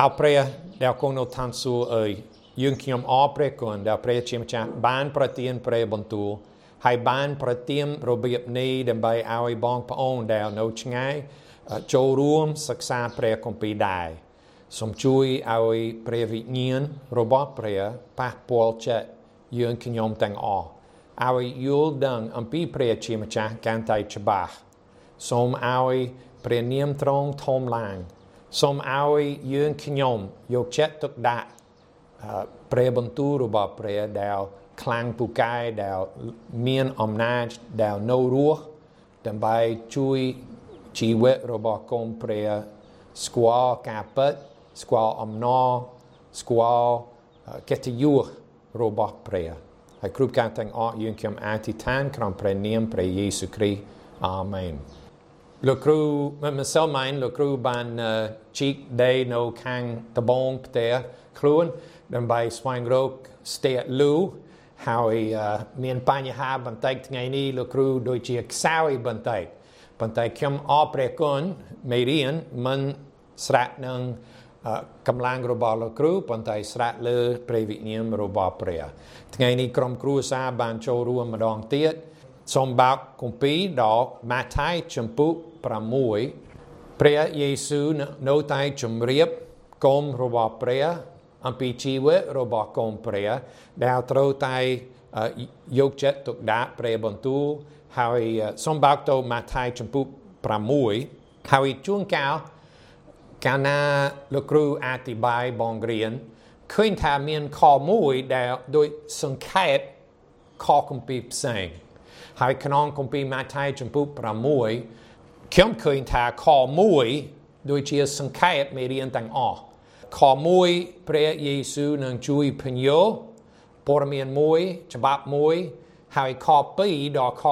អោព្រះដែលគង់នៅឋានសួគ៌អើយយើងខ្ញុំអរព្រះគុណដែលព្រះជាម្ចាស់បានប្រទានព្រះបន្ទូលហើយបានប្រទានរបៀបនេះដើម្បីឲ្យបងប្អូនដែលនៅឆ្ងាយចូលរួមសិក្សាព្រះគម្ពីរដែរសូមជួយឲ្យព្រះវិញ្ញាណរបស់ព្រះប៉ះពាល់ចិត្តយើងខ្ញុំទាំងអស់ឲ្យយល់ដឹងអំពីព្រះជាម្ចាស់កាន់តែច្បាស់សូមឲ្យព្រះនាមទ្រង់ធំឡើង សូមឲ្យយើងខ្ញុំយកចិត្តទុកដាក់ព្រះបន្ទូលរបស់ព្រះដែលខ្លាំងពូកែដែលមានអំណាចដែលនៅរស់ដើម្បីជួយជីវិតរបស់កូនព្រះស្គាល់ការពិតស្គាល់អំណរស្គាល់កិត្តិយសរបស់ព្រះហើយគ្រប់ការទាំងអស់យើងខ្ញុំអធិដ្ឋានក្នុងព្រះនាមព្រះយេស៊ូវគ្រីស្ទអាមែន លោកគ្រូម្សិលមិញលោកគ្រូបានជីកដីនៅខាងតបងផ្ទះខ្លួនដើម្បីស្វែងរកស្ទះលូហើយមានបញ្ហាបន្តិចថ្ងៃនេះលោកគ្រូដូចជាខ្សោយបន្តិចប៉ុន្តែខ្ញុំអរព្រះគុណមេរៀនមិនស្រាក់នឹងកម្លាំងរបស់លោកគ្រូប៉ុន្តែស្រាក់លើព្រះវិញ្ញាណរបស់ព្រះថ្ងៃនេះក្រុមគ្រួសារបានចូលរួមម្ដងទៀត សូមបើកគម្ពីរដល់ម៉ាថាយចំពុក6ព្រះយេស៊ូវនៅតែជម្រាបកុំរបស់ព្រះអំពីជីវិតរបស់កូនព្រះដែលត្រូវតែយកចិត្តទុកដាក់ព្រះបន្ទូលហើយសូមបើកទៅម៉ាថាយចំពុក6ហើយជួនកាលកាលណាលោកគ្រូអធិប្បាយបងរៀនឃើញថាមានខមួយដែលដូចសង្ខេបខគម្ពីរផ្សេង ហើយក្នុងគម្ពីរម៉ាថាយចំពុក6ខ្ញុំឃើញថាខមួយដូចជាសង្ខេបមេរៀនទាំងអស់ខមួយព្រះយេស៊ូវនឹងជួយពញ្ញោព័ត៌មានមួយច្បាប់មួយហើយខ2ដល់ខ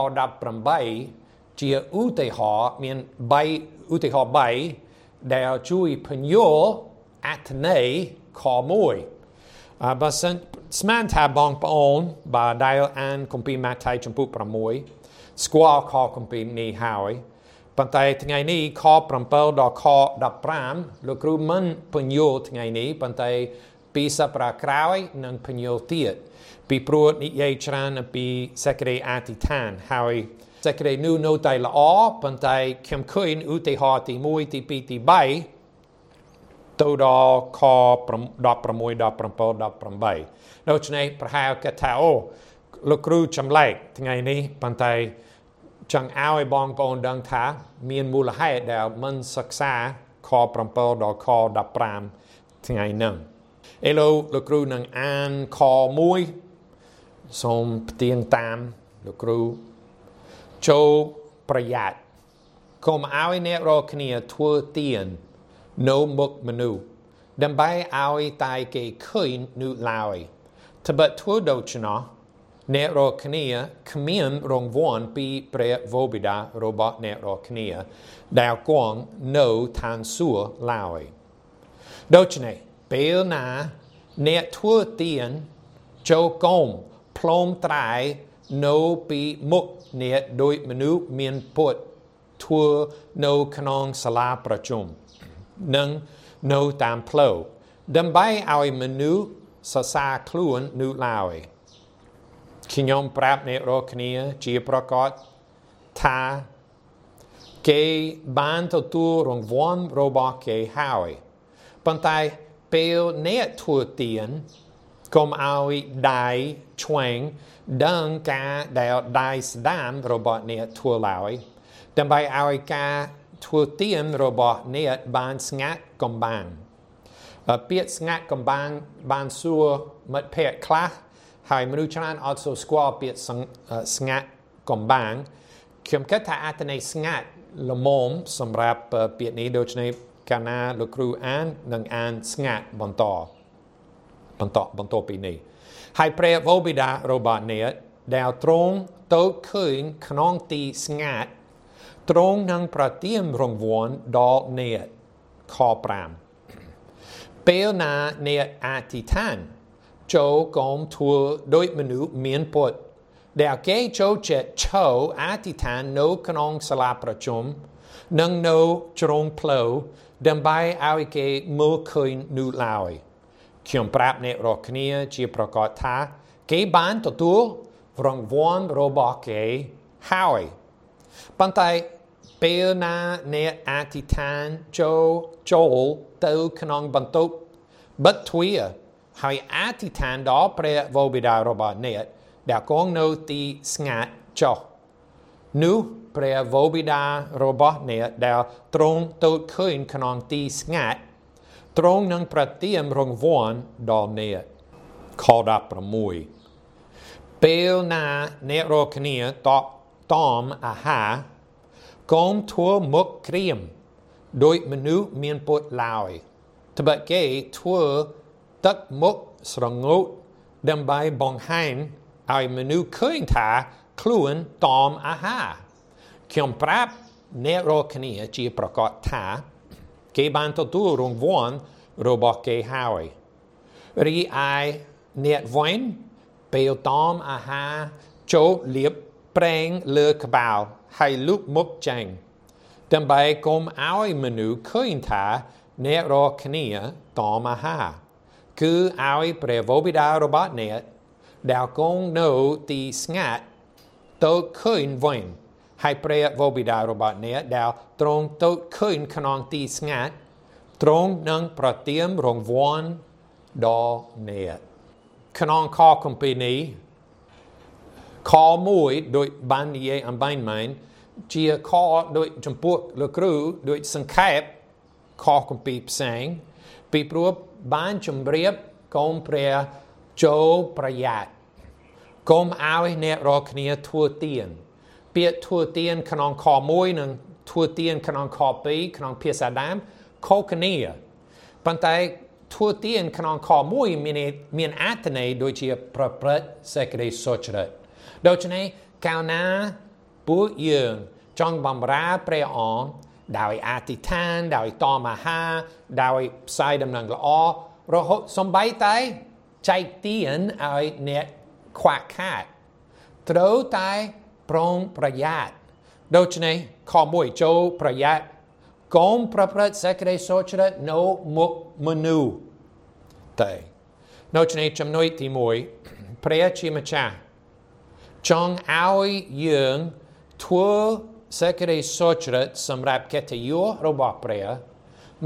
18ជាឧទាហរណ៍មាន3ឧទាហរណ៍3ដែលជួយពញ្ញោអត្ថន័យខមួយ បើសិនស្មានថាបងប្អូនបើដែលអានគម្ពីរម៉ាថាយចំពុក6ស្គាល់ខគម្ពីរនេះហើយប៉ុន្តែថ្ងៃនេះខ7ដល់ខ15លោកគ្រូមិនពន្យល់ថ្ងៃនេះប៉ុន្តែពីសប្តាហ៍ក្រោយនឹងពន្យល់ទៀតពីព្រោះនិយាយច្រើនអំពីសេចក្តីអធិដ្ឋានហើយសេចក្តីនោះនៅតែល្អប៉ុន្តែខ្ញុំឃើញឧទាហរណ៍ទី1ទី2ទី3 ទៅដល់ខ16ដល់7 18ដូច្នេះប្រហែលគេថាអូលោកគ្រូចម្លែកថ្ងៃនេះប៉ុន្តែចង់ឲ្យបងប្អូនដឹងថា មានមូលហេតុដែលមិនសិក្សាខ7ដល់ខ15ថ្ងៃហ្នឹងឥឡូវលោកគ្រូនឹងអានខ1សូមផ្ទៀងតាមលោកគ្រូចូលប្រយ័ត្នកុំឲ្យអ្នករាល់គ្នាធ្វើទៀន នៅមុខមនុស្សដើម្បីឲ្យតែគេឃើញនោះឡើយត្បិតធ្វើដូច្នោះអ្នករាល់គ្នាគ្មានរង្វាន់ពីព្រះវរបិតារបស់អ្នករាល់គ្នាដែលគង់នៅឋានសួគ៌ឡើយដូច្នេះពេលណាអ្នកធ្វើទៀនចូលកុំផ្លុំត្រែនៅពីមុខអ្នកដោយមនុស្សមានពុតធ្វើនៅក្នុងសាលាប្រជុំ និងនៅតាមផ្លូវដើម្បីឲ្យមនុស្សសរសើរខ្លួននោះឡើយខ្ញុំប្រាប់អ្នករាល់គ្នាជាប្រកាសថាគេបានទទួលរង្វាន់របស់គេហើយប៉ុន្តែពេលអ្នកធ្វើទៀនកុំឲ្យដៃឆ្វេងដឹងការដែលដៃស្ដាំរបស់អ្នកធ្វើឡើយដើម្បីឲ្យការ ធ្វើទៀនរបស់អ្នកបានស្ងាត់កំបាំងពាក្យស្ងាត់កំបាំងបានសួរមិត្តភ័ក្តិខ្លះហើយមនុស្សច្រើនអត់សូវស្គាល់ពាក្យស្ងាត់កំបាំងខ្ញុំគិតថាអត្ថន័យស្ងាត់ល្មមសម្រាប់ពាក្យនេះដូច្នេះកាលណាលោកគ្រូអាននឹងអានស្ងាត់បន្តបន្តបន្តពីនេះហើយព្រះវរបិតារបស់អ្នកដែលទ្រង់ទៅឃើញក្នុងទីស្ងាត់ ទ្រង់នឹងប្រទានរង្វាន់ដល់អ្នកខ5ពេលណាអ្នកអធិដ្ឋានចូលកុំធ្វើដោយមនុស្សមានពុតដែលគេចូលចិត្តឈោអធិដ្ឋាននៅក្នុងសាលាប្រជុំនឹងនៅជ្រងផ្លូវដើម្បីឲ្យគេមើលឃើញនោះឡើយខ្ញុំប្រាប់អ្នករាល់គ្នាជាប្រកាសថា គេបានទទួលរង្វាន់របស់គេហើយ ប៉ុន្តែពេលណាអ្នកអធិដ្ឋានចូលចូលទៅក្នុងបន្ទប់បិទទ្វារហើយអធិដ្ឋានដល់ព្រះវរបិតារបស់អ្នកដែលគង់នៅទីស្ងាត់ចុះនោះព្រះវរបិតារបស់អ្នកដែលទ្រង់ទៅឃើញក្នុងទីស្ងាត់ទ្រង់នឹងប្រទានរង្វាន់ដល់អ្នកខ16ពេលណាអ្នករកគ្នាត តមអាហារកុំធ្វើមុខក្រៀមដោយមនុស្សមានពុតឡើយត្បិតគេធ្វើទឹកមុខស្រងូតដើម្បីបង្ហាញឲ្យមនុស្សឃើញថាខ្លួនតមអាហារខ្ញុំប្រាប់អ្នករកគ្នាជាប្រកាសថា គេបានទទួលរង្វាន់របស់គេហើយរីឯអ្នកវិញពេលតមអាហារចូលលៀប ប្រេងលើក្បាលហើយលុបមុខចេញដើម្បីកុំឲ្យមនុស្សឃើញថាអ្នករកគ្នាតមអាហារគឺឲ្យព្រះវរបិតារបស់អ្នកដែលគង់នៅទីស្ងាត់ទៅឃើញវិញហើយព្រះវរបិតារបស់អ្នកដែលទ្រង់ទៅឃើញក្នុងទីស្ងាត់ទ្រង់នឹងប្រទានរង្វាន់ដល់អ្នកក្នុងខគម្ពីរនេះ ខមួយដោយបាននិយាយអំបញ្ញមែនជាខដោយចំពោះលោកគ្រូដោយសង្ខេបខគម្ពីរផ្សេងពីព្រោះបានជម្រាបកុំព្រះចូលប្រយ័ត្នកុំឲ្យអ្នករកគ្នាធ្វើទៀនពាក្យធ្វើទៀនក្នុងខ1និងធ្វើទៀនក្នុងខ2ក្នុងភាសាដើមខុសគ្នាប៉ុន្តែធ្វើទៀនក្នុងខ1មានមានអត្ថន័យដូចជាប្រព្រឹត្តសេចក្តីសុចរិត ដូច្នេះកាលណាពួកយើងចង់បំរើព្រះអង្គដោយអធិដ្ឋានដោយតមអាហារដោយផ្សាយដំណឹងល្អរហូតសំបីតែចែកទានឲ្យអ្នកខ្វះខាតត្រូវតែប្រុងប្រយ័ត្នដូច្នេះខ1ចូលប្រយ័ត្នកុំប្រព្រឹត្តសេចក្តីសុចរិតនៅមុខមនុស្សតែដូច្នេះចំណុចទី1ព្រះជាម្ចាស់ ចង់ឲ្យយើងធ្វើសេចក្តីសុចរិតសម្រាប់កិត្តិយសរបស់ព្រះ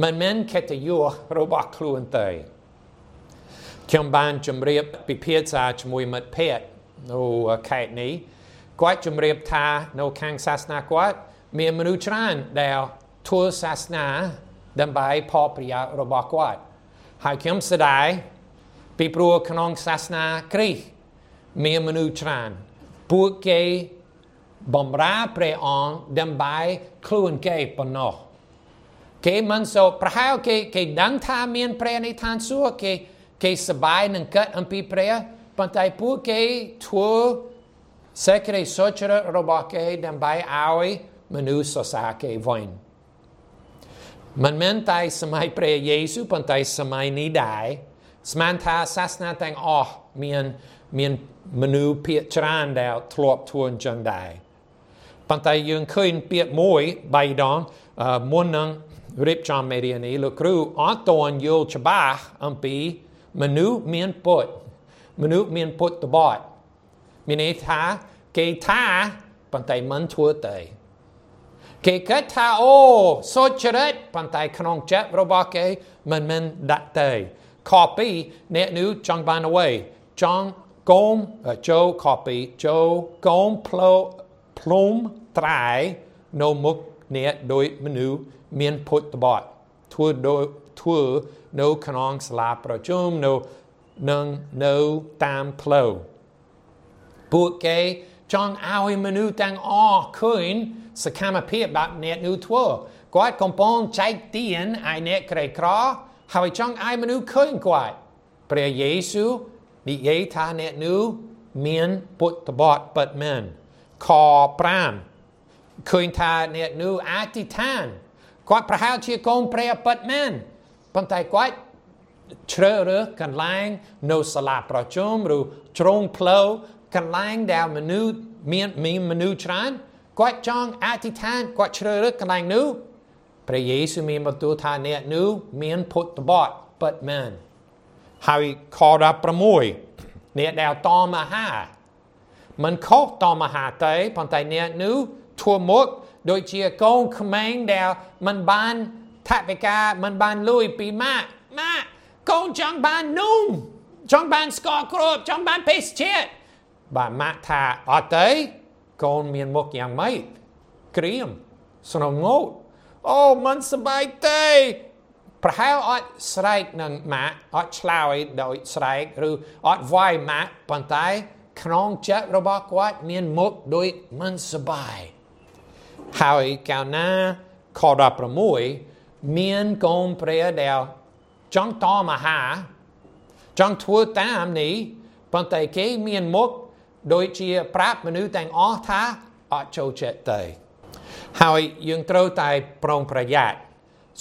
មិនមែនកិត្តិយសរបស់ខ្លួនទេខ្ញុំបានជម្រាបពិភាក្សាជាមួយមិត្តភ័ក្តិនៅខេត្តនេះគាត់ជម្រាបថានៅខាងសាសនាគាត់មានមនុស្សច្រើនដែលធ្វើសាសនាដើម្បីផលប្រយោជន៍របស់គាត់ហើយខ្ញុំស្ដាយពីព្រោះក្នុងសាសនាគ្រីស្ទមានមនុស្សច្រើន ពួកគេបំរើព្រះអង្គដើម្បីខ្លួនគេប៉ុណ្ណោះគេមិនសូវប្រហែលគេគេដឹងថាមានព្រះនៃឋានសួគ៌គេគេសប្បាយនឹងកើតអំពីព្រះប៉ុន្តែពួកគេធ្វើសេចក្តីសុចរិតរបស់គេដើម្បីឲ្យមនុស្សសរសើរគេវិញមិនមែនតែសម័យព្រះយេស៊ូវប៉ុន្តែសម័យនេះដែរស្មានថាសាសនាទាំងអស់មាន មានមនុស្សភាគច្រើនដែលធ្លាប់ធ្វើអញ្ចឹងដែរប៉ុន្តែយើងឃើញពាក្យមួយបៃដងមុននឹងរៀបចំមេរៀននេះលោកគ្រូអត់តន់យល់ច្បាស់អំពីមនុស្សមានពុតមនុស្សមានពុតតបត់មានន័យថាគេថាប៉ុន្តែមិនធ្វើទេគេគិតថាអូសុចរិតប៉ុន្តែក្នុងចិត្តរបស់គេមិនមិនដាក់ទេខ2អ្នកនោះចង់បានអ្វីចង់ កុំចូលខ2ចូលកុំផ្លោផ្លុំត្រែនៅមុខអ្នកដោយមនុស្សមានពុទ្ធបត់ធ្វើដោយធ្វើនៅក្នុងសាលាប្រជុំនៅនឹងនៅតាមផ្លូវពួកគេចង់ឲ្យមនុស្សទាំងអស់ឃើញសកម្មភាពបែបអ្នកនោះធ្វើគាត់កំពុងចែកទានឲ្យអ្នកក្រីក្រហើយចង់ឲ្យមនុស្សឃើញគាត់ព្រះយេស៊ូវ និយាយថាអ្នកនោះមានពុទ្ធបទពិតមែនខ5ឃើញថាអ្នកនោះអធិដ្ឋានគាត់ប្រហែលជាកូនព្រះពិតមែនប៉ុន្តែគាត់ជ្រើសរើសកន្លែងនៅសាលាប្រជុំឬជ្រុងផ្លូវកន្លែងដែលមនុស្សមានមានមនុស្សច្រើនគាត់ចង់អធិដ្ឋានគាត់ជ្រើសរើសកន្លែងនោះព្រះយេស៊ូវមានបន្ទូលថាអ្នកនោះមានពុទ្ធបទពិតមែន ហើយខ16អ្នកដែលតមហាមិនខុសតមហាទេប៉ុន្តែអ្នកនោះធួមុខដូចជាកូនក្មេងដែលមិនបានថវិកាមិនបានលុយពីម៉ាក់ម៉ាក់កូនចង់បាននំចង់បានស្ករគ្រាប់ចង់បានភេសជ្ជៈបាទម៉ាក់ថាអត់ទេកូនមានមុខយ៉ាងម៉េចក្រៀមស្នងងោតអូមិនសบายទេ ប្រហែលអត់ស្រែកនឹងម៉ាក់អត់ឆ្លើយដោយស្រែកឬអត់វាយម៉ាក់ប៉ុន្តែក្នុងចិត្តរបស់គាត់មានមុខដូចមិនសប្បាយហើយកៅណាខ16មានកូនព្រះដែលចង់តមហាចង់ធ្វើតាមនេះប៉ុន្តែគេមានមុខដូចជាប្រាប់មនុស្សទាំងអស់ថាអត់ចូលចិត្តទេហើយយើងត្រូវតែប្រុងប្រយ័ត្ន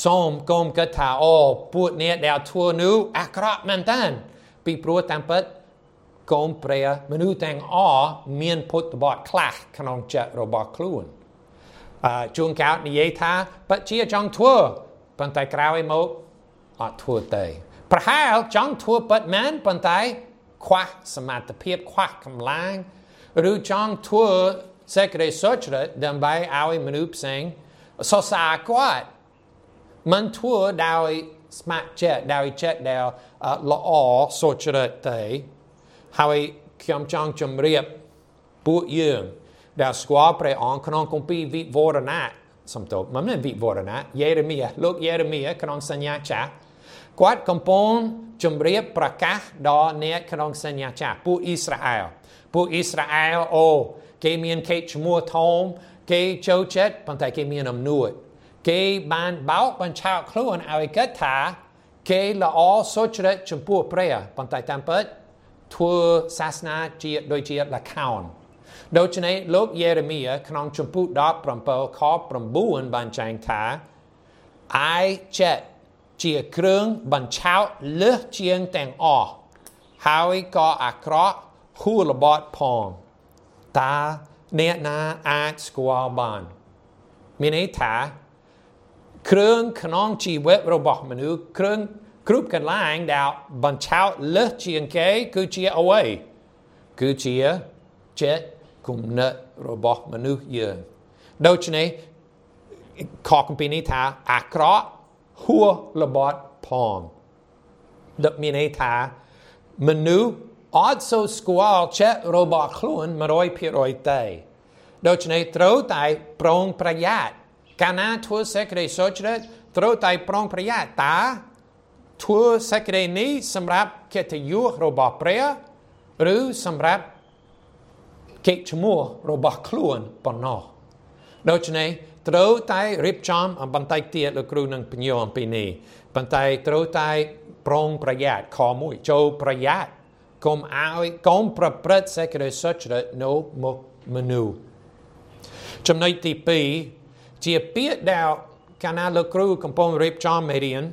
សូមកុំគិតថាអូពួកអ្នកដែលធ្វើនោះអាក្រក់មែនតើពីព្រោះតាមពិតកូនព្រះមនុស្សទាំងអស់មានពុទ្ធបទខ្លះក្នុងចិត្តរបស់ខ្លួនអឺជួនកោតនិយាយថាពិតជាចង់ធ្វើប៉ុន្តែក្រោយមកអត់ធ្វើទេប្រហែលចង់ធ្វើពិតមែនប៉ុន្តែខ្វះសមត្ថភាពខ្វះកម្លាំងឬចង់ធ្វើសេចក្តីសុចរិតដើម្បីឲ្យមនុស្សផ្សេងសរសើរគាត់ មិនធ្វើដោយស្ម័គ្រចិត្តដោយចិត្តដែលល្អសុចរិតទេហើយខ្ញុំចង់ជម្រាបពួកយើងដែលស្គាល់ព្រះអង្គក្នុងគម្ពីរវិវរណៈសំទោសមិនមែនវិវរណៈយេរេមៀលោកយេរេមៀក្នុងសញ្ញាចាស់គាត់កំពុងជម្រាបប្រកាសដល់អ្នកក្នុងសញ្ញាចាស់ពួកអ៊ីស្រាអែលពួកអ៊ីស្រាអែលអូគេមានកេតឈ្មោះធំគេចូលចិត្តប៉ុន្តែគេមានអំនួត គេបានបោកបញ្ឆោតខ្លួនឲ្យគិតថាគេល្អសុចរិតចំពោះព្រះប៉ុន្តែតាមពិតធ្វើសាសនាជាដូចជាលខោនដូច្នេះលោកយេរេមៀក្នុងជំពូក17ខ9បានចែងថា I ចិត្តជាគ្រឿងបញ្ឆោតលើសជាងទាំងអស់ហើយក៏អាក្រក់ហួរបត់ផងតើអ្នកណាអាចស្គាល់បានមានន័យថា គ្រឿងក្នុងជីវិតរបស់មនុស្សគ្រឿងគ្រប់កន្លែងដែលបញ្ឆោតលើសជាងគេគឺជាអ្វីគឺជាចិត្តគំនិតរបស់មនុស្សយើងដូច្នេះខកពីនេះថាអាក្រក់ហួរបត់ផងដឹកមានន័យថាមនុស្សអត់សូវស្គាល់ចិត្តរបស់ខ្លួន100%ទេដូច្នេះត្រូវតែប្រុងប្រយ័ត្ន កាលណាធ្វើសេចក្តីសុចរិតត្រូវតែប្រុងប្រយ័ត្នតើធ្វើសេចក្តីនេះសម្រាប់កិត្តិយសរបស់ព្រះឬសម្រាប់កិច្ចឈ្មោះរបស់ខ្លួនប៉ុណ្ណោះដូច្នេះត្រូវតែរៀបចំអំបន្តិចទៀតលោកគ្រូនឹងបញ្យល់អំពីនេះប៉ុន្តែត្រូវតែប្រុងប្រយ័ត្នខមួយចូលប្រយ័ត្នកុំឲ្យកុំប្រព្រឹត្តសេចក្តីសុចរិតនៅមុខមនុស្សចំណុចទី2 ជាពាក្យដែលកាលណាលោកគ្រូកំពុងរៀបចំមេរៀន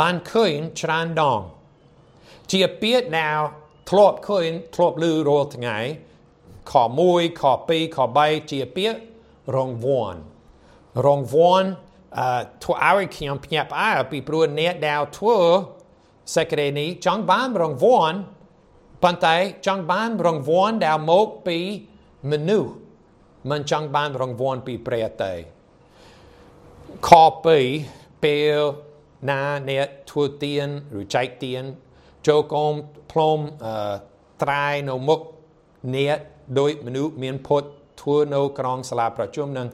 បានឃើញច្រើនដង ជាពាក្យដែលធ្លាប់ឃើញធ្លាប់ឮរាល់ថ្ងៃខ1ខ2ខ3ជាពាក្យរងវាន់រងវាន់អឺធ្វើឲ្យខ្ញុំភ្ញាក់ផ្អើលពីព្រោះអ្នកដែលធ្វើសេចក្តីនេះចង់បានរងវាន់ប៉ុន្តែចង់បានរងវាន់ដែលមកពីមនុស្ស មិនចង់បានរងវាន់ពីព្រះទេខ2ពេលណាអ្នកធ្វើទៀនឬចែកទៀនចូលកុំផ្លុំត្រាយនៅមុខអ្នកដោយមនុស្សមានពុទ្ធធ្វើនៅក្នុងសាលាប្រជុំនឹង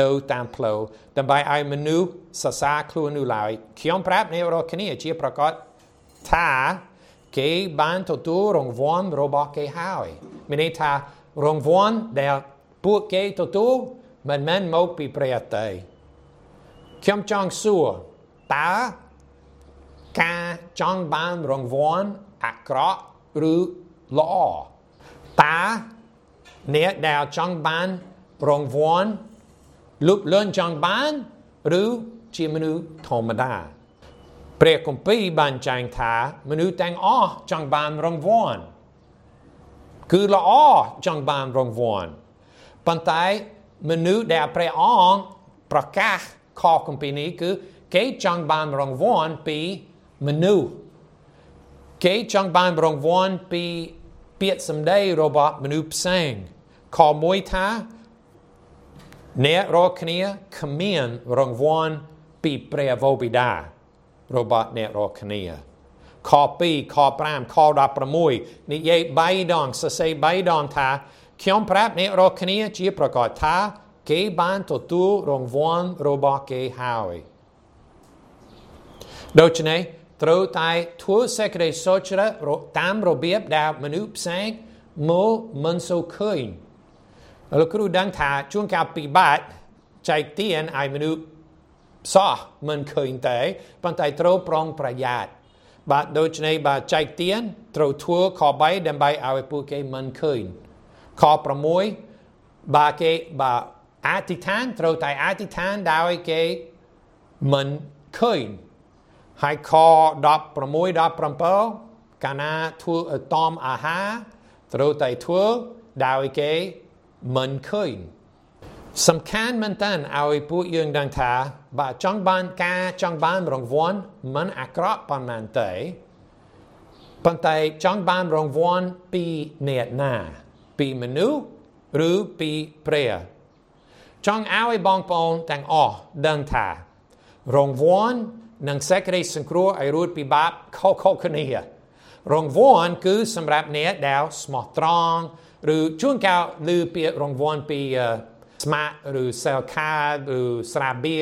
នៅតាមផ្លូវដើម្បីឲ្យមនុស្សសរសើរខ្លួននោះឡើយខ្ញុំប្រាប់អ្នករាល់គ្នាជាប្រកាសថាគេបានទទួលរង្វាន់របស់គេហើយមានន័យថារង្វាន់ដែល ពួកគេទទួលមិនមែនមកពីព្រះទេខ្ញុំចង់សួរតើការចង់បានរង្វាន់អាក្រក់ឬល្អតើអ្នកដែលចង់បានរង្វាន់លុបលន់ចង់បានឬជាមនុស្សធម្មតាព្រះគម្ពីរបានចែងថាមនុស្សទាំងអស់ចង់បានរង្វាន់គឺល្អចង់បានរង្វាន់ ប៉ុន្តែមនុស្សដែលព្រះអង្គប្រកាសខគម្ពីរនេះគឺគេចង់បានរង្វាន់ពីមនុស្សគេចង់បានរង្វាន់ពីពាក្យសម្ដីរបស់មនុស្សផ្សេងខមួយថាអ្នករាល់គ្នាគ្មានរង្វាន់ពីព្រះវរបិតារបស់អ្នករាល់គ្នាខ2ខ5ខ16និយាយ3ដងសរសេរ3ដងថា ខ្ញុំប្រាប់អ្នករាល់គ្នាជាប្រកាសថាគេបានទទួលរង្វាន់របស់គេហើយដូច្នេះត្រូវតែធ្វើសេចក្តីសុចរិតតាមរបៀបដែលមនុស្សផ្សេងមកមិនសូវឃើញលោកគ្រូដឹងថាជួនកាលពិបាកចែកទានឲ្យមនុស្សសោះមិនឃើញទេប៉ុន្តែត្រូវប្រុងប្រយ័ត្នបាទដូច្នេះបាទចែកទានត្រូវធ្វើខ3ដើម្បីឲ្យពួកគេមិនឃើញ ខ6បាទគេបាទអធិដ្ឋានត្រូវតែអធិដ្ឋានដោយគេមិនឃើញហើយខ16 17កាលណាធ្វើតំអាហារត្រូវតែធ្វើដោយគេមិនឃើញសំខាន់មែនតើឲ្យពួកយើងដឹងថាបើចង់បានការចង់បានរង្វាន់មិនអាក្រក់ប៉ុន្មានទេប៉ុន្តែចង់បានរង្វាន់ពីអ្នកណា ពីមនុស្សឬពីព្រះចង់ឲ្យបងប្អូនទាំងអស់ដឹងថារង្វាន់និងសេចក្តីសង្គ្រោះឲ្យរួចពីបាបខុសៗគ្នារង្វាន់គឺសម្រាប់អ្នកដែលស្មោះត្រង់ឬជួនកាលឮពាក្យរង្វាន់ពីស្មាក់ឬសែលខាឬស្រាបៀ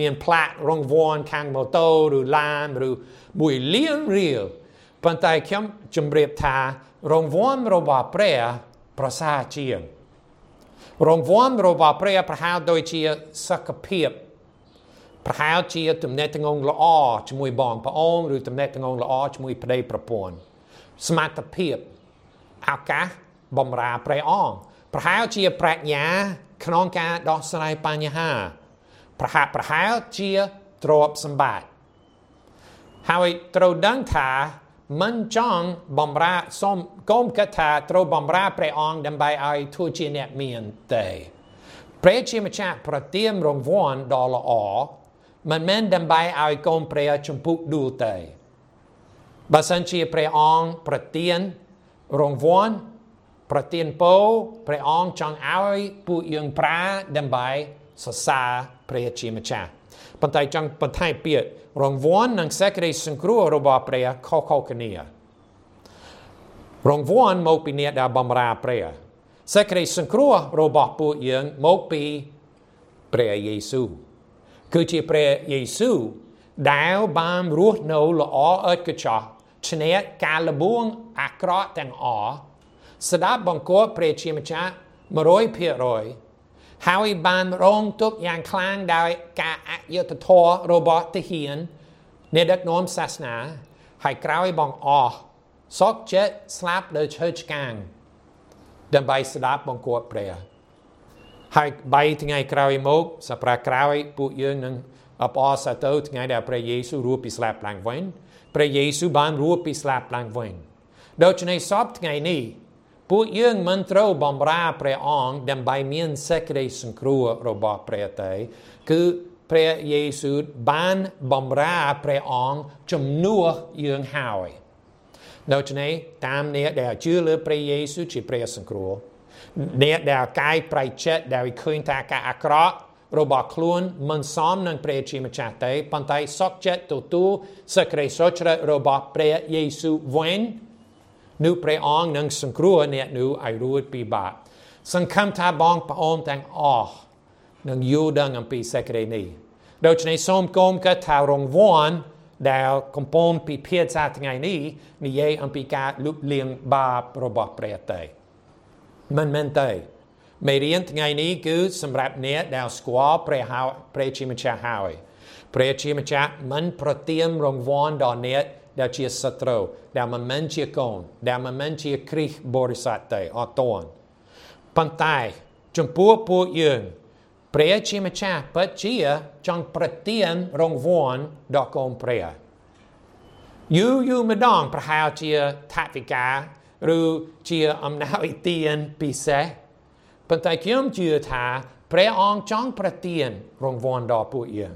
មានផ្លាករង្វាន់ខាងម៉ូតូឬឡានឬមួយលានរៀលប៉ុន្តែខ្ញុំជម្រាបថារង្វាន់របស់ព្រះ ប្រសើរជាងរង្វាន់របស់ព្រះប្រហែលដូចជាសក្ខភាពប្រហែលជាទំនាក់ទំនងល្អជាមួយបងប្អូនឬទំនាក់ទំនងល្អជាមួយប្តីប្រពន្ធសមត្ថភាពឱកាសបំរើព្រះអង្គប្រហែលជាប្រាជ្ញាក្នុងការដោះស្រាយបញ្ហា ប្រហាក់ប្រហែលជាទ្រព្យសម្បត្តិហើយត្រូវដឹងថា មិនចង់បំរើសូមកុំគិតថាត្រូវបំរើព្រះអង្គដើម្បីឲ្យធ្វើជាអ្នកមានទេព្រះជាម្ចាស់ប្រទានរង្វាន់ដ៏ល្អមិនមែនដើម្បីឲ្យកូនព្រះជំពូកដួលទេបើសិនជាព្រះអង្គប្រទានរង្វាន់ប្រទានពោព្រះអង្គចង់ឲ្យពួកយើងប្រាដើម្បីសរសើរព្រះជាម្ចាស់ ប៉ុន្តែចង់បន្ថែមពាក្យរង្វាន់និងសេចក្តីសង្គ្រោះរបស់ព្រះខុសៗគ្នារង្វាន់មកពីអ្នកដែលបម្រើព្រះសេចក្តីសង្គ្រោះរបស់ពួកយើងមកពីព្រះយេស៊ូវគឺជាព្រះយេស៊ូវដែលបានរស់នៅល្អឥតកញ្ចក់ឈ្នះការលបួងអាក្រក់ទាំងអស់ស្ដាប់បង្គាប់ព្រះជាម្ចាស់100% ហើយបានរងទុកយ៉ាងខ្លាំងដោយការអយុត្តិធម៌របស់ទាហាននៃដឹកនាំសាសនាហើយក្រោយបងអស់សោកចិត្តស្លាប់លើឈើឆ្កាងដើម្បីស្ដាប់បង្គាប់ព្រះហើយ3ថ្ងៃក្រោយមកសប្រាក្រោយពួកយើងនឹងអបអរសាទរថ្ងៃដែលព្រះយេស៊ូវរស់ពីស្លាប់ឡើងវិញព្រះយេស៊ូវបានរស់ពីស្លាប់ឡើងវិញដូច្នេះសពថ្ងៃនេះ ពួកយើងមិនត្រូវបំរើព្រះអង្គដើម្បីមានសេចក្តីសង្គ្រោះរបស់ព្រះទេគឺព្រះយេស៊ូវបានបំរើព្រះអង្គជំនួសយើងហើយដូច្នេះតាមនេះដែលជឿលើព្រះយេស៊ូវជាព្រះសង្គ្រោះអ្នកដែលកាយប្រៃចិត្តដែលឃើញថាការអាក្រក់របស់ខ្លួនមិនសមនឹងព្រះជាម្ចាស់ទេប៉ុន្តែសុខចិត្តទទួលសេចក្តីសុចរិតរបស់ព្រះយេស៊ូវវិញ នោះព្រះអង្គនឹងសង្គ្រោះអ្នកនោះឲ្យរួចពីបាបសង្ឃឹមថាបងប្អូនទាំងអស់នឹងយល់ដឹងអំពីសេចក្តីនេះដូច្នេះសូមគោមកថារង្វាន់ដែលកំពុងពិភាក្សាថ្ងៃនេះនិយាយអំពីការលុបលាងបាបរបស់ព្រះទេមិនមែនទេមេរៀនថ្ងៃនេះគឺសម្រាប់អ្នកដែលស្គាល់ព្រះហៅព្រះជាម្ចាស់ហើយព្រះជាម្ចាស់មិនប្រទានរង្វាន់ដល់អ្នកដែលជាសត្រូវ ដែលមិនមែនជាកូន ដែលមិនមែនជាគ្រីស្ទបរិស័ទទេអត់ទាន់ប៉ុន្តែចំពោះពួកយើងព្រះជាម្ចាស់ពិតជាចង់ប្រទានរង្វាន់ដល់កូនព្រះយូរយូរម្ដងប្រហែលជាថាវិការឬជាអំណោយទានពិសេសប៉ុន្តែខ្ញុំជឿថាព្រះអង្គចង់ប្រទានរង្វាន់ដល់ពួកយើង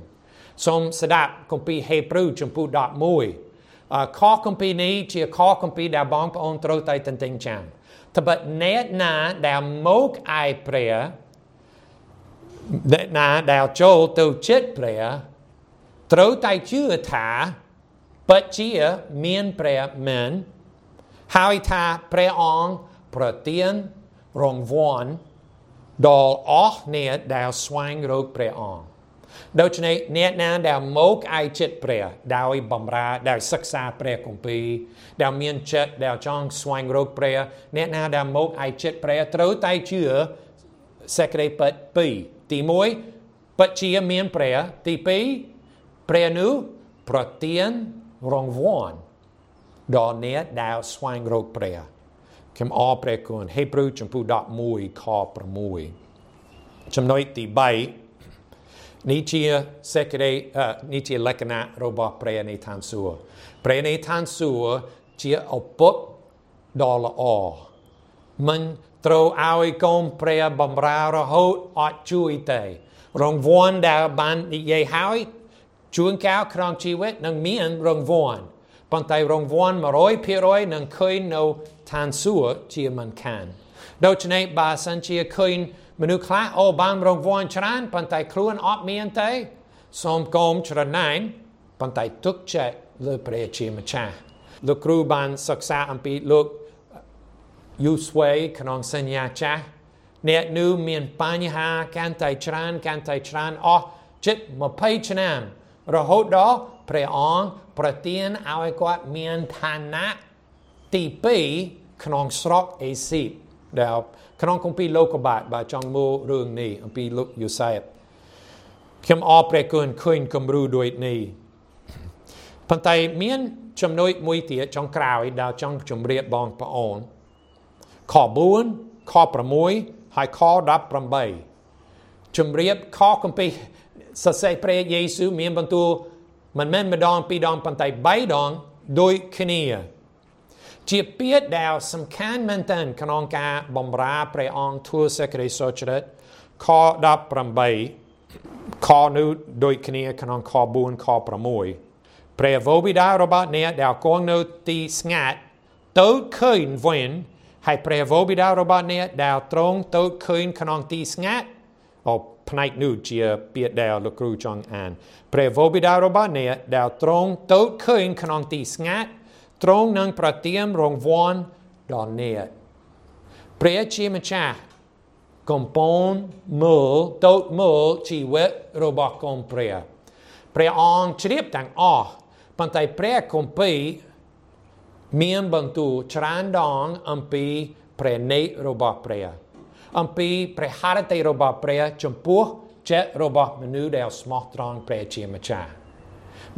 សូមស្ដាប់គម្ពីរហេព្រើរចំពោះ11 ខគម្ពីរនេះជាខគម្ពីរដែលបងប្អូនត្រូវតែទន្ទឹងចាំត្បិតអ្នកណាដែលមកឯព្រះអ្នកណាដែលចូលទៅចិត្តព្រះត្រូវតែជឿថាពិតជាមានព្រះមែនហើយថាព្រះអង្គប្រទានរង្វាន់ដល់អស់អ្នកដែលស្វែងរកព្រះអង្គ ដូច្នេះអ្នកណាដែលមកឯចិត្តព្រះដោយបំរើដែលសិក្សាព្រះគម្ពីរដែលមានចិត្តដែលចង់ស្វែងរកព្រះអ្នកណាដែលមកឯចិត្តព្រះត្រូវតែជឿសេចក្តីពិតពីរទី1ពិតជាមានព្រះទី2ព្រះនោះប្រទានរង្វាន់ដល់អ្នកដែលស្វែងរកព្រះខ្ញុំអរព្រះគុណហេព្រើរចំពោះ11ខ6ចំណុចទី3 នេះជាសេចក្តីនេះជាលក្ខណៈរបស់ព្រះនៃឋានសួគ៌ព្រះនៃឋានសួគ៌ជាឪពុកដ៏ល្អមិនត្រូវឲ្យកូនព្រះបំរើរហូតអត់ជួយទេរង្វាន់ដែលបាននិយាយហើយជួនកៅក្នុងជីវិតនឹងមានរង្វាន់ប៉ុន្តែរង្វាន់100%នឹងឃើញនៅឋានសួគ៌ជាមិនខានដូច្នេះបើសិនជាឃើញ មនុស្សខ្លះអូបានរង្វាន់ច្រើនប៉ុន្តែខ្លួនអត់មានទេសូមកុំច្រណែនប៉ុន្តែទុកចិត្តលើព្រះជាម្ចាស់លោកគ្រូបានសិក្សាអំពីលោកយូស្វេក្នុងសញ្ញាចាស់អ្នកនោះមានបញ្ហាកាន់តែច្រើនកាន់តែច្រើនអស់ជិត20ឆ្នាំរហូតដល់ព្រះអង្គប្រទានឲ្យគាត់មានឋានៈទី2ក្នុងស្រុកអេស៊ីប ដែលក្នុងគម្ពីរលោកុបាទបើចង់មើលរឿងនេះអំពីលោកយូសែបខ្ញុំអរព្រះគុណឃើញគំរូដូចនេះប៉ុន្តែមានចំណុចមួយទៀតចុងក្រោយដែលចង់ជម្រាបបងប្អូនខ4ខ6ហើយខ18ជម្រាបខគម្ពីរសរសេរព្រះយេស៊ូវមានបន្ទូលមិនមែនម្ដងពីរដងប៉ុន្តែ3ដងដូចគ្នា ជាពាក្យដែលសំខាន់មែនទែនក្នុងការបម្រើព្រះអង្គធ្វើសេចក្តីសុចរិតខ18ខនោះដូចគ្នាក្នុងខ4ខ6ព្រះវរបិតារបស់អ្នកដែលគង់នៅទីស្ងាត់ទៅឃើញវិញហើយព្រះវរបិតារបស់អ្នកដែលត្រង់ទៅឃើញក្នុងទីស្ងាត់អូផ្នែកនោះជាពាក្យដែលលោកគ្រូចង់អានព្រះវរបិតារបស់អ្នកដែលត្រង់ទៅឃើញក្នុងទីស្ងាត់ ទ្រង់នឹងប្រទានរង្វាន់ដល់អ្នកព្រះជាម្ចាស់កំពុងមើលតូចមើលជីវិតរបស់កូនព្រះព្រះអង្គជ្រាបទាំងអស់ប៉ុន្តែព្រះគម្ពីរមានបន្ទូលច្រើនដងអំពីព្រះនេតរបស់ព្រះអំពីព្រះハរតីរបស់ព្រះចំពោះចិត្តរបស់មនុស្សដែលស្មោះត្រង់ព្រះជាម្ចាស់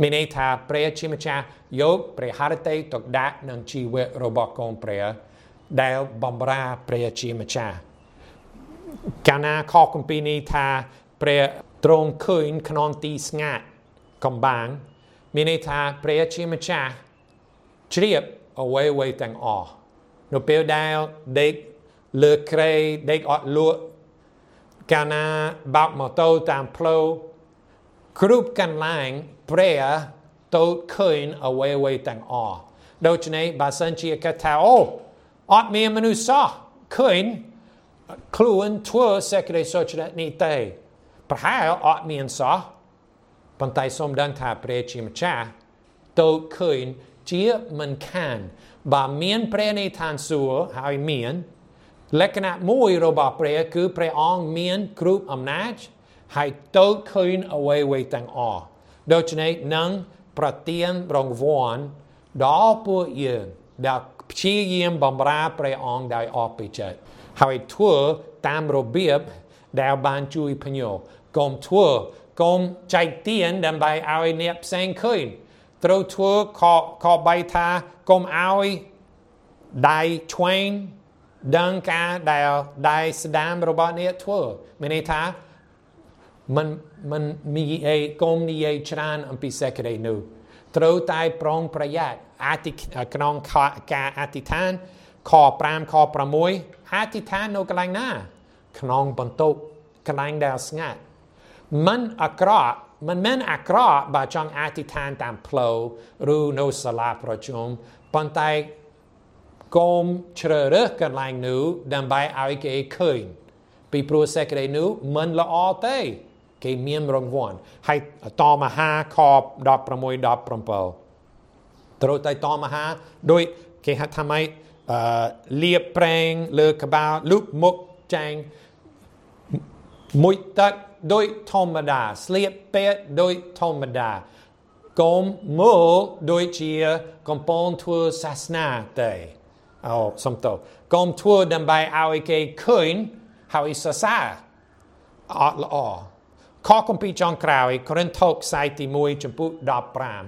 មានន័យថាព្រះជាម្ចាស់យកព្រះハរតីទុកដាក់នឹងជីវិតរបស់កូនព្រះដែលបំរើព្រះជាម្ចាស់កាលណាខកគម្ពីរនេះថាព្រះទ្រង់ឃើញក្នុងទីស្ងាត់កំបាំងមានន័យថាព្រះជាម្ចាស់ជ្រាបអ្វីអ្វីទាំងអស់នៅពេលដែលដេកលើក្រេដេកអត់លក់កាលណាបោកម៉ូតូតាមផ្លូវ គ្រប់កន្លែងព្រះទៅឃើញអ្វីអ្វីទាំងអស់ដូច្នេះបើសិនជាកថាអូអត់មានមនុស្សសោះឃើញខ្លួនធ្វើសេចក្តីសុចរិតនេះទេប្រហែលអត់មានសោះប៉ុន្តែសូមដឹងថាព្រះជាម្ចាស់ទៅឃើញជាមិនខានបើមានព្រះនៃឋានសួគ៌ហើយមានលក្ខណៈមួយរបស់ព្រះគឺព្រះអង្គមានគ្រប់អំណាច ហើយទៅឃើញអ្វីៗទាំងអស់ដូច្នេះនឹងប្រទានរង្វាន់ដល់ពួកយើងដែលព្យាយាមបំរើព្រះអង្គដោយអស់ពីចិត្តហើយធ្វើតាមរបៀបដែលបានជួយភ្ញោកុំធ្វើកុំចែកទានដើម្បីឲ្យអ្នកផ្សេងឃើញត្រូវធ្វើខខបីថាកុំឲ្យដៃឆ្វេងដឹងការដែលដៃស្ដាមរបស់អ្នកធ្វើមានន័យថា មិនមិននិយាយកុំនិយាយច្រើនអំពីសេចក្តីនោះត្រូវតែប្រុងប្រយ័ត្នអតិក្នុងការអតិថានខ5ខ6អតិថាននៅកន្លែងណា ក្នុងបន្ទប់កន្លែងដែលស្ងាត់មិនអាក្រក់មិនមែនអាក្រក់បើចង់អតិថានតាមផ្លូវឬនៅសាលាប្រជុំប៉ុន្តែកុំជ្រើសរើសកន្លែងនោះដើម្បីឲ្យគេឃើញពីព្រោះសេចក្តីនោះមិនល្អទេ គេមានរង្វាន់ហើយតមហាខ16 17ត្រូវតែតមហាដោយគេហៅថាម៉េចអឺលៀបប្រេងលើក្បាលលូកមុខចាញ់មួយទឹកដោយធម្មតាស្លៀកពេទ្យដោយធម្មតាកុំមើលដូចជាកំពុងធ្វើសាសនាទេអូសំទោកុំធ្វើដើម្បីឲ្យគេឃើញហើយសរសើរអត់ល្អ ខគម្ពីរចុងក្រោយកូរិនថូសខ្សែទី1ចំពោះ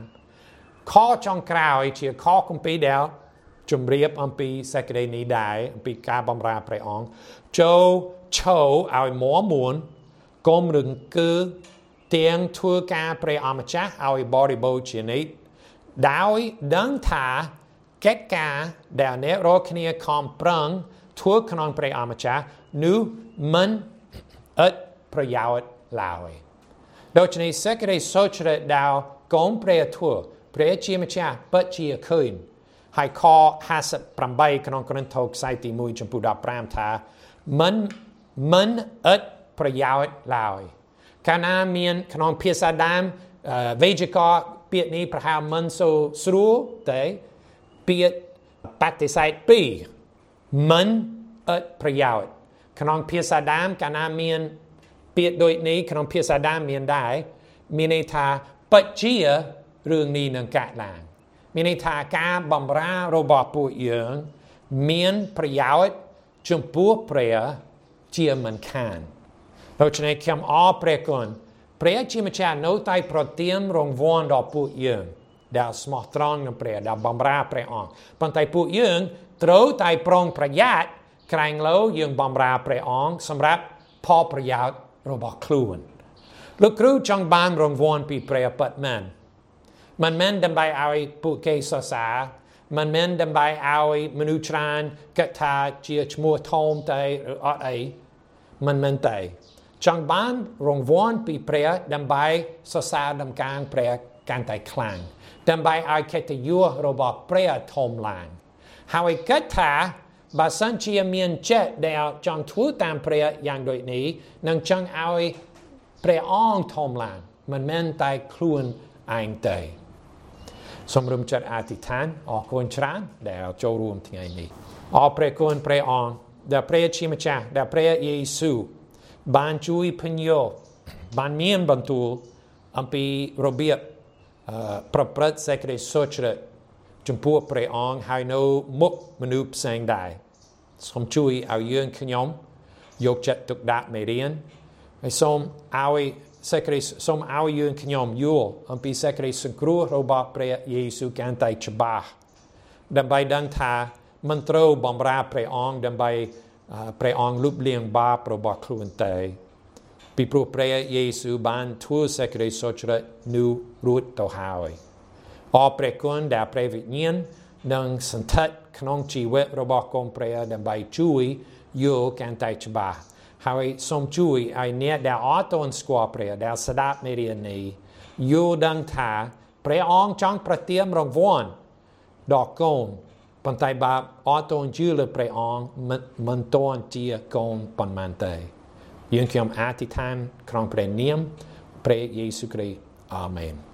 15ខចុងក្រោយជាខគម្ពីរដែលជំរាបអំពីសេចក្តីនេះដែរអំពីការបម្រើព្រះអង្គចូលឈោឲ្យមួមួនកុំរង្គើទាំងធ្វើការព្រះអម្ចាស់ឲ្យបរិបូរជានិច្ចដោយដឹងថាកិច្ចការដែលអ្នករាល់គ្នាខំប្រឹងធ្វើក្នុងព្រះអម្ចាស់នោះមិនអត់ប្រយោជន៍ ឡើយដូច្នេះសេចក្តីសុចរិតដែលកូនព្រះធ្វើព្រះជាម្ចាស់ពិតជាឃើញហើយខ58ក្នុងក្រឹនថូខ្សែទី1ចំពោះ15ថាមិនមិនឥតប្រយោជន៍ឡើយកាលណាមានក្នុងភាសាដើមវេយ្យាករណ៍ពាក្យនេះប្រហែលមិនសូស្រួលទេពាក្យបតិសេធ2មិនឥតប្រយោជន៍ក្នុងភាសាដើមកាលណាមាន ពាក្យដូចនេះក្នុងភាសាដើមមានដែរមានន័យថាបច្ជារឿងនេះនឹងកើតឡើងមានន័យថាការបំរើរបស់ពួកយើងមានប្រយោជន៍ចំពោះព្រះជាមិនខានដូច្នេះខ្ញុំអរព្រះគុណព្រះជាម្ចាស់នៅតែប្រទានរង្វាន់ដល់ពួកយើងដែលស្មោះត្រង់នឹងព្រះដែលបំរើព្រះអង្គប៉ុន្តែពួកយើងត្រូវតែប្រុងប្រយ័ត្នក្រែងលោយើងបំរើព្រះអង្គសម្រាប់ផលប្រយោជន៍ របស់ខ្លួនលោកគ្រូចង់បានរង្វាន់ពីព្រះពិតមែនមិនមែនដើម្បីឲ្យពួកគេសរសើរមិនមែនដើម្បីឲ្យមនុស្សច្រើនគិតថាជាឈ្មោះធំតែឬអត់អីមិនមែនទេចង់បានរង្វាន់ពីព្រះដើម្បីសរសើរដំណើរព្រះកាន់តែខ្លាំងដើម្បីឲ្យកិត្តិយសរបស់ព្រះធំឡើងហើយគិតថា បើសិនជាមានចិត្តដែលចង់ធ្វើតាមព្រះយ៉ាងដូចនេះនឹងចង់ឲ្យព្រះអង្គធំឡើងមិនមែនតែខ្លួនឯងទេសូមរំចិត្តអធិដ្ឋានអរគុណច្រើនដែលចូលរួមថ្ងៃនេះអរព្រះគុណព្រះអង្គដែលព្រះជាម្ចាស់ដែលព្រះយេស៊ូវបានជួយពញ្ញោបានមានបន្ទូលអំពីរបៀបប្រព្រឹត្តសេចក្តីសុចរិត ចំពោះព្រះអង្គហើយនៅមុខមនុស្សផ្សេងដែរសូមជួយឲ្យយើងខ្ញុំយកចិត្តទុកដាក់មេរៀនហើយសូមឲ្យសេចក្តីសូមឲ្យយើងខ្ញុំយល់អំពីសេចក្តីសង្គ្រោះរបស់ព្រះយេស៊ូវកាន់តែច្បាស់ដើម្បីដឹងថាមិនត្រូវបំរើព្រះអង្គដើម្បីព្រះអង្គលុបលាងបាបរបស់ខ្លួនទេពីព្រោះព្រះយេស៊ូវបានធ្វើសេចក្តីសុចរិតនោះរួចទៅហើយ អរព្រះគុណដែលព្រះវិញ្ញាណនឹងសន្ធិដ្ឋក្នុងជីវិតរបស់កូនព្រះដើម្បីជួយយល់កាន់តែច្បាស់ហើយសូមជួយឲ្យអ្នកដែលអត់ទាន់ស្គាល់ព្រះដែលស្ដាប់មេរៀននេះយល់ដឹងថាព្រះអង្គចង់ប្រទានរង្វាន់ដល់កូនប៉ុន្តែបើអត់ទាន់ជឿលើព្រះអង្គមិនទាន់ជាកូនប៉ុន្មានទេយើងខ្ញុំអធិដ្ឋានក្នុងព្រះនាមព្រះយេស៊ូវគ្រីស្ទអាមែន